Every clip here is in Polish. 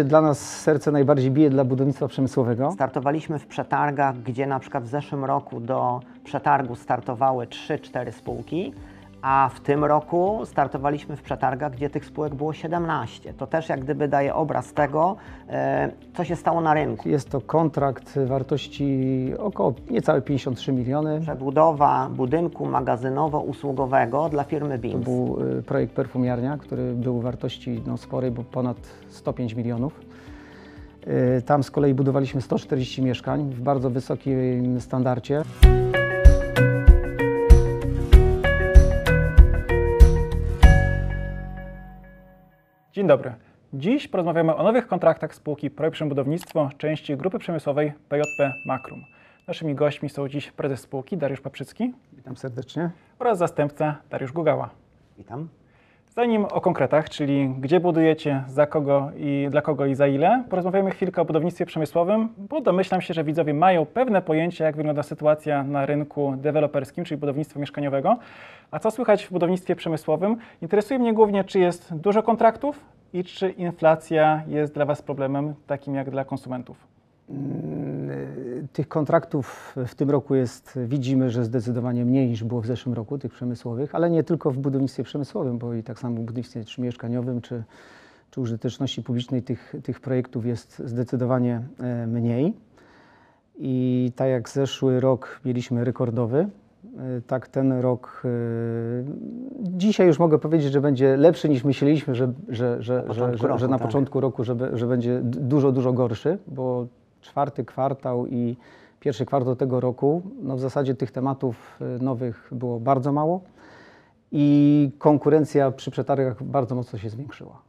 Dla nas serce najbardziej bije dla budownictwa przemysłowego. Startowaliśmy w przetargach, gdzie na przykład w zeszłym roku do przetargu startowały 3-4 spółki, a w tym roku startowaliśmy w przetargach, gdzie tych spółek było 17. To też jak gdyby daje obraz tego, e, co się stało na rynku. Jest to kontrakt wartości około niecałe 53 miliony. Przebudowa budynku magazynowo-usługowego dla firmy To BIMS. był y, projekt perfumiarnia, który był wartości no, sporej, bo ponad 105 milionów. Y, Tam z kolei budowaliśmy 140 mieszkań w bardzo wysokim standardzie. Dzień dobry. Dziś porozmawiamy o nowych kontraktach spółki Projekt Budownictwo części grupy przemysłowej PJP Makrum. Naszymi gośćmi są dziś prezes spółki Dariusz Paprzycki Witam serdecznie. oraz zastępca Dariusz Gugała. Witam. Zanim o konkretach, czyli gdzie budujecie, za kogo i dla kogo i za ile, porozmawiamy chwilkę o budownictwie przemysłowym, bo domyślam się, że widzowie mają pewne pojęcie, jak wygląda sytuacja na rynku deweloperskim, czyli budownictwa mieszkaniowego. A co słychać w budownictwie przemysłowym? Interesuje mnie głównie, czy jest dużo kontraktów i czy inflacja jest dla Was problemem takim jak dla konsumentów. Y, Tych kontraktów w tym roku jest, widzimy, że zdecydowanie mniej niż było w zeszłym roku, tych przemysłowych, ale nie tylko w budownictwie przemysłowym, bo i tak samo w budownictwie czy mieszkaniowym, czy, czy użyteczności publicznej tych, tych projektów jest zdecydowanie e, mniej. I tak jak zeszły rok mieliśmy rekordowy, e, tak ten rok, e, dzisiaj już mogę powiedzieć, że będzie lepszy niż myśleliśmy, że, że, że, że, na tak. początku roku, że, że będzie dużo, dużo gorszy, bo czwarty kwartał i pierwszy kwartał tego roku, no w zasadzie tych tematów e, nowych było bardzo mało i konkurencja przy przetargach bardzo mocno się zwiększyła.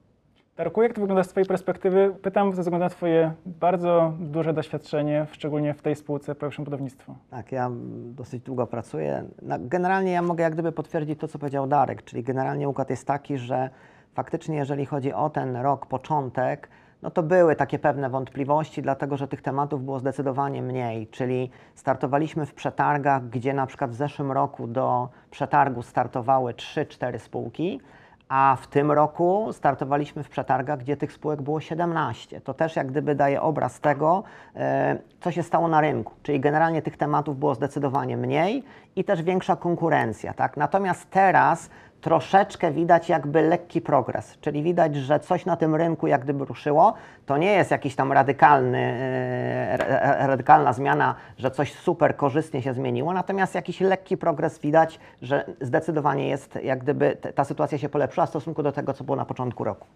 Darku, jak to wygląda z Twojej perspektywy? Pytam ze względu na Twoje bardzo duże doświadczenie, szczególnie w tej spółce Projekt Budownictwo. Tak, ja dosyć długo pracuję. Generalnie ja mogę jak gdyby potwierdzić to, co powiedział Darek, czyli generalnie układ jest taki, że faktycznie jeżeli chodzi o ten rok, początek, no to były takie pewne wątpliwości, dlatego że tych tematów było zdecydowanie mniej, czyli startowaliśmy w przetargach, gdzie na przykład w zeszłym roku do przetargu startowały 3-4 spółki, a w tym roku startowaliśmy w przetargach, gdzie tych spółek było 17. To też jak gdyby daje obraz tego, e, co się stało na rynku. Czyli generalnie tych tematów było zdecydowanie mniej i też większa konkurencja. Tak? Natomiast teraz troszeczkę widać jakby lekki progres, czyli widać, że coś na tym rynku jak gdyby ruszyło. To nie jest jakiś tam radykalny, e, ra- radykalna zmiana, że coś super korzystnie się zmieniło, natomiast jakiś lekki progres widać, że zdecydowanie jest jak gdyby ta sytuacja się polepszyła w stosunku do tego, co było na początku roku.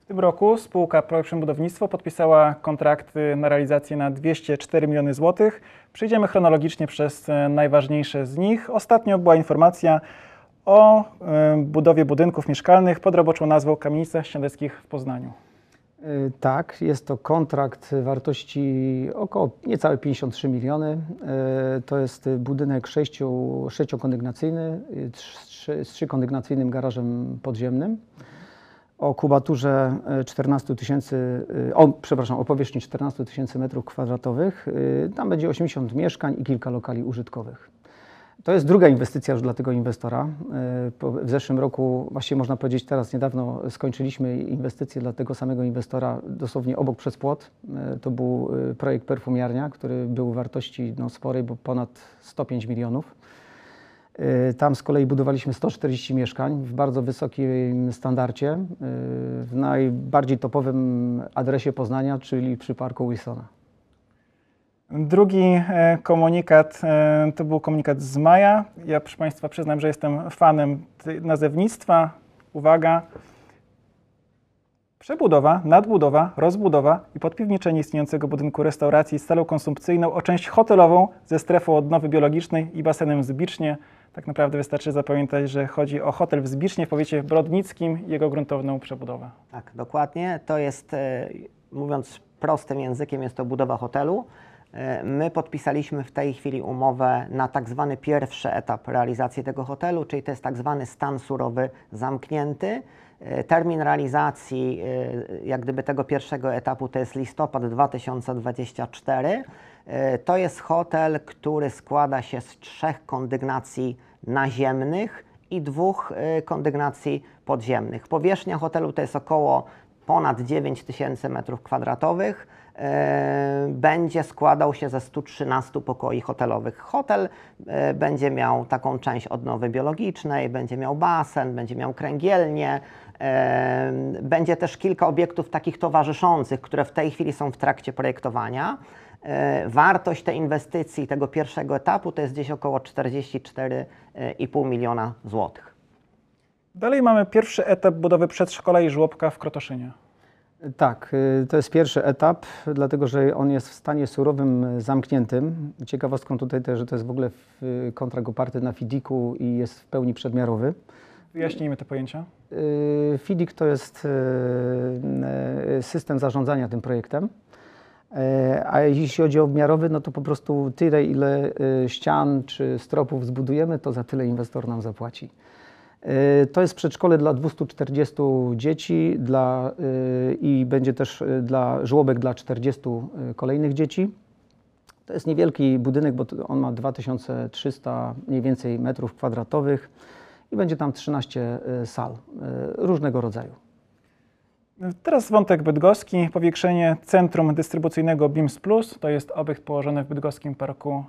W tym roku spółka Projekt Budownictwo podpisała kontrakty na realizację na 204 miliony złotych. Przejdziemy chronologicznie przez e, najważniejsze z nich. Ostatnio była informacja o e, budowie budynków mieszkalnych pod roboczą nazwą Kamienica Śniadeckich w Poznaniu. Y, Tak, jest to kontrakt wartości około niecałe 53 miliony. Y, To jest budynek sześciu, sześciokondygnacyjny z trzykondygnacyjnym garażem podziemnym o kubaturze y, 14 tysięcy, o, przepraszam, o powierzchni 14 tysięcy metrów kwadratowych. Tam będzie 80 mieszkań i kilka lokali użytkowych. To jest druga inwestycja już dla tego inwestora. Po- W zeszłym roku, właściwie można powiedzieć teraz niedawno, skończyliśmy inwestycję dla tego samego inwestora dosłownie obok przez płot. E, To był e, projekt perfumiarnia, który był wartości no, sporej, bo ponad 105 milionów. Tam z kolei budowaliśmy 140 mieszkań w bardzo wysokim standardzie, w najbardziej topowym adresie Poznania, czyli przy parku Wilsona. Drugi e, komunikat e, to był komunikat z maja. Ja, proszę Państwa, przyznam, że jestem fanem nazewnictwa. Uwaga. Przebudowa, nadbudowa, rozbudowa i podpiwniczenie istniejącego budynku restauracji z salą konsumpcyjną o część hotelową ze strefą odnowy biologicznej i basenem w Zbicznie. Tak naprawdę wystarczy zapamiętać, że chodzi o hotel w Zbicznie w powiecie brodnickim i jego gruntowną przebudowę. Tak, dokładnie. To jest, e, mówiąc prostym językiem, jest to budowa hotelu. E, My podpisaliśmy w tej chwili umowę na tak zwany pierwszy etap realizacji tego hotelu, czyli to jest tak zwany stan surowy zamknięty. E, Termin realizacji e, jak gdyby tego pierwszego etapu to jest listopad 2024. E, To jest hotel, który składa się z trzech kondygnacji naziemnych i dwóch kondygnacji podziemnych. Powierzchnia hotelu to jest około ponad 9 tysięcy metrów kwadratowych e, będzie składał się ze 113 pokoi hotelowych. Hotel e, będzie miał taką część odnowy biologicznej, będzie miał basen, będzie miał kręgielnię, e, będzie też kilka obiektów takich towarzyszących, które w tej chwili są w trakcie projektowania. E, Wartość tej inwestycji, tego pierwszego etapu, to jest gdzieś około 44,5 miliona złotych. Dalej mamy pierwszy etap budowy przedszkola i żłobka w Krotoszynie. Tak, y, to jest pierwszy etap, dlatego że on jest w stanie surowym y, zamkniętym. Ciekawostką tutaj też, że to jest w ogóle y, kontrakt oparty na FIDIK-u i jest w pełni przedmiarowy. Wyjaśnijmy te pojęcia. FIDIK to jest system zarządzania tym projektem. A jeśli chodzi o obmiarowy, no to po prostu tyle, ile ścian czy stropów zbudujemy, to za tyle inwestor nam zapłaci. Y, To jest przedszkole dla 240 dzieci dla, y, i będzie też y, dla żłobek dla 40 y, kolejnych dzieci. To jest niewielki budynek, bo on ma 2300 mniej więcej metrów kwadratowych i będzie tam 13 y, sal różnego rodzaju. Teraz wątek bydgoski, powiększenie centrum dystrybucyjnego BIMS Plus. To jest obiekt położony w bydgoskim parku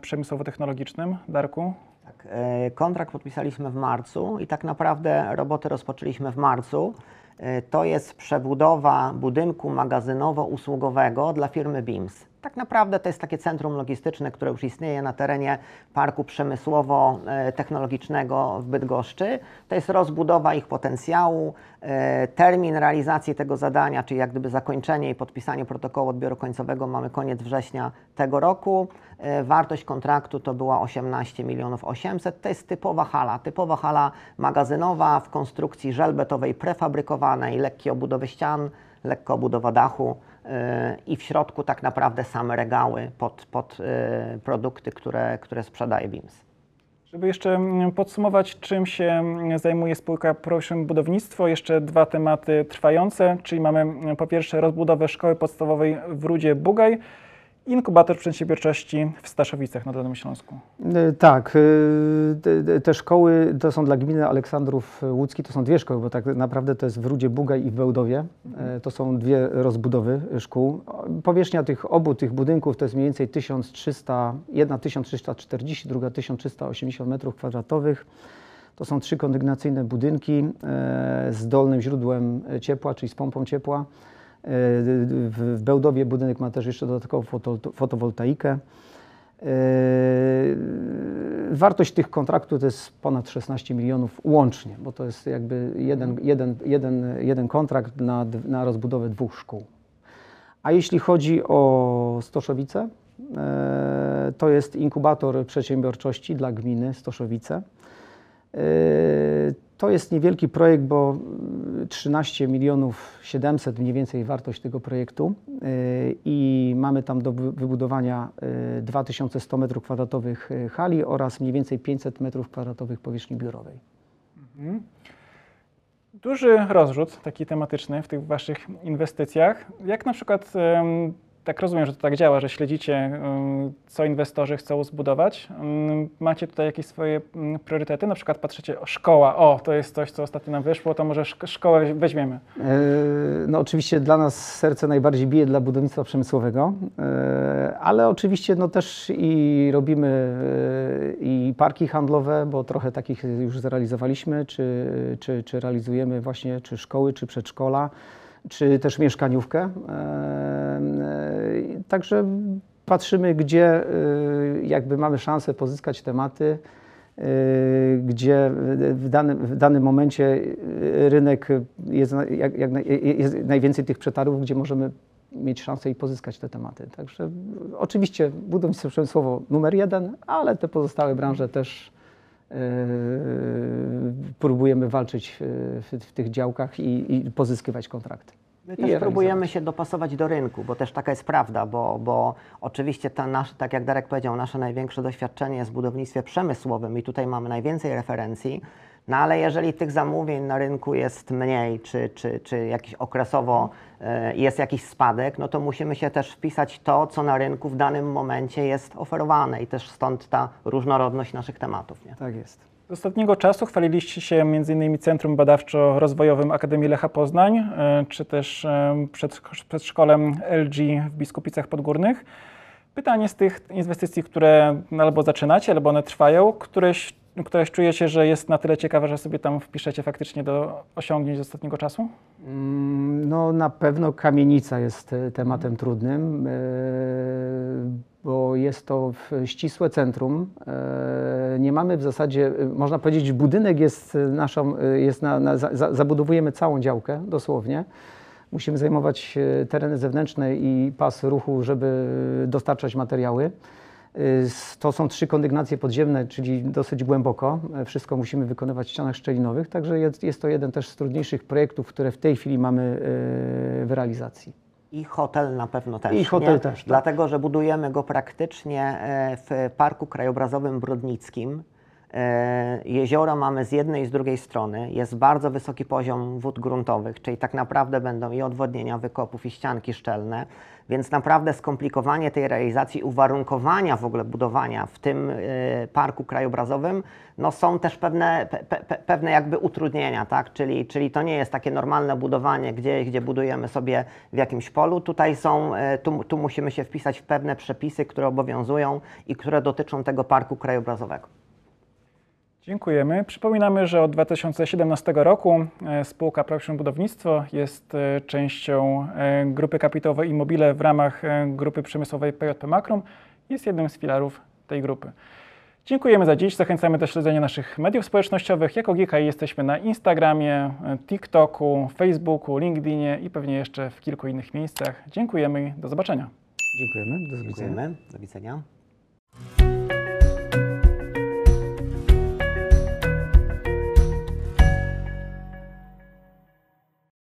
przemysłowo-technologicznym. Darku, Tak, e, kontrakt podpisaliśmy w marcu i tak naprawdę roboty rozpoczęliśmy w marcu. E, To jest przebudowa budynku magazynowo-usługowego dla firmy BIMS. Tak naprawdę to jest takie centrum logistyczne, które już istnieje na terenie Parku Przemysłowo-Technologicznego w Bydgoszczy. To jest rozbudowa ich potencjału. E, Termin realizacji tego zadania, czyli jak gdyby zakończenie i podpisanie protokołu odbioru końcowego mamy koniec września tego roku. E, Wartość kontraktu to była 18 milionów 800. To jest typowa hala, typowa hala magazynowa w konstrukcji żelbetowej prefabrykowanej, lekkie obudowy ścian, lekka obudowa dachu i w środku tak naprawdę same regały pod, pod e, produkty, które, które sprzedaje BIMS. Żeby jeszcze mm, podsumować, czym się mm, zajmuje spółka Proszym Budownictwo, jeszcze dwa tematy trwające, czyli mamy mm, po pierwsze rozbudowę szkoły podstawowej w Rudzie Bugaj, inkubator przedsiębiorczości w Staszowicach na Dolnym Śląsku. Y, Tak, y, te- szkoły to są dla gminy Aleksandrów Łódzki, to są dwie szkoły, bo tak naprawdę to jest w Rudzie Bugaj i w Bełdowie. E, To są dwie rozbudowy szkół. Powierzchnia tych obu tych budynków to jest mniej więcej 1300, jedna 1340, druga 1380 metrów kwadratowych. To są trzy kondygnacyjne budynki e, z dolnym źródłem ciepła, czyli z pompą ciepła. E, W Bełdowie budynek ma też jeszcze dodatkową foto- fotowoltaikę. Yy, Wartość tych kontraktów to jest ponad 16 milionów łącznie, bo to jest jakby jeden, jeden, jeden, jeden kontrakt na, na rozbudowę dwóch szkół. A jeśli chodzi o Stoszowice, e, to jest inkubator przedsiębiorczości dla gminy Stoszowice. To jest niewielki projekt, bo mm, 13 milionów 700 mniej więcej wartość tego projektu e, i mamy tam do wy- wybudowania e, 2100 m2 hali oraz mniej więcej 500 m2 powierzchni biurowej. Mhm. Duży rozrzut taki tematyczny w tych waszych inwestycjach. Jak na przykład, tak rozumiem, że to tak działa, że śledzicie, co inwestorzy chcą zbudować. Macie tutaj jakieś swoje priorytety? Na przykład patrzycie, szkoła, o, to jest coś, co ostatnio nam wyszło, to może szk- szkołę weź- weźmiemy. E, No oczywiście dla nas serce najbardziej bije dla budownictwa przemysłowego, e, ale oczywiście no też i robimy e, i parki handlowe, bo trochę takich już zrealizowaliśmy, czy, czy, czy realizujemy właśnie czy szkoły, czy przedszkola, czy też mieszkaniówkę. E, e, Także patrzymy, gdzie e, jakby mamy szansę pozyskać tematy, gdzie w danym, w danym momencie rynek jest, jak, jak, jest najwięcej tych przetargów, gdzie możemy mieć szansę i pozyskać te tematy. Także oczywiście budownictwo przemysłowo numer jeden, ale te pozostałe branże też próbujemy walczyć y, w, w tych działkach i, i pozyskiwać kontrakty. My też je próbujemy się dopasować do rynku, bo też taka jest prawda, bo, bo oczywiście ta nasz, tak jak Darek powiedział, nasze największe doświadczenie jest w budownictwie przemysłowym i tutaj mamy najwięcej referencji, no ale jeżeli tych zamówień na rynku jest mniej, czy, czy, czy jakiś okresowo e, jest jakiś spadek, no to musimy się też wpisać to, co na rynku w danym momencie jest oferowane i też stąd ta różnorodność naszych tematów. Nie? Tak jest. Z ostatniego czasu chwaliliście się m.in. Centrum Badawczo-Rozwojowym Akademii Lecha Poznań, e, czy też e, przed, przedszkolem LG w Biskupicach Podgórnych. Pytanie z tych inwestycji, które albo zaczynacie, albo one trwają, któreś, któreś czujecie, że jest na tyle ciekawe, że sobie tam wpiszecie faktycznie do osiągnięć z ostatniego czasu? Mm, No na pewno kamienica jest e, tematem trudnym, e, bo jest to w- ścisłe centrum. E, Nie mamy w zasadzie, można powiedzieć, budynek jest naszą, jest na, na, za, za- zabudowujemy całą działkę dosłownie. Musimy zajmować tereny zewnętrzne i pas ruchu, żeby dostarczać materiały. Y, To są trzy kondygnacje podziemne, czyli dosyć głęboko. E, Wszystko musimy wykonywać w ścianach szczelinowych, także jest, jest to jeden też z trudniejszych projektów, które w tej chwili mamy e, w realizacji. I hotel na pewno też. I hotel nie? też, tak. Dlatego, że budujemy go praktycznie e, w Parku Krajobrazowym Brodnickim. E, Jezioro mamy z jednej i z drugiej strony. Jest bardzo wysoki poziom wód gruntowych, czyli tak naprawdę będą i odwodnienia wykopów, i ścianki szczelne. Więc naprawdę skomplikowanie tej realizacji, uwarunkowania w ogóle budowania w tym e, parku krajobrazowym, no są też pewne, pe, pe, pe- pewne jakby utrudnienia, tak? Czyli, czyli to nie jest takie normalne budowanie, gdzie, gdzie budujemy sobie w jakimś polu. Tutaj są, e, tu, tu musimy się wpisać w pewne przepisy, które obowiązują i które dotyczą tego parku krajobrazowego. Dziękujemy. Przypominamy, że od 2017 roku e, spółka Proxion Budownictwo jest e, częścią e, grupy kapitałowej Immobile w ramach grupy przemysłowej PJP Makrum. Jest jednym z filarów tej grupy. Dziękujemy za dziś. Zachęcamy do śledzenia naszych mediów społecznościowych. Jako GKI jesteśmy na Instagramie, TikToku, Facebooku, LinkedInie i pewnie jeszcze w kilku innych miejscach. Dziękujemy i do zobaczenia. Dziękujemy. Do zobaczenia. Dziękujemy. Do widzenia.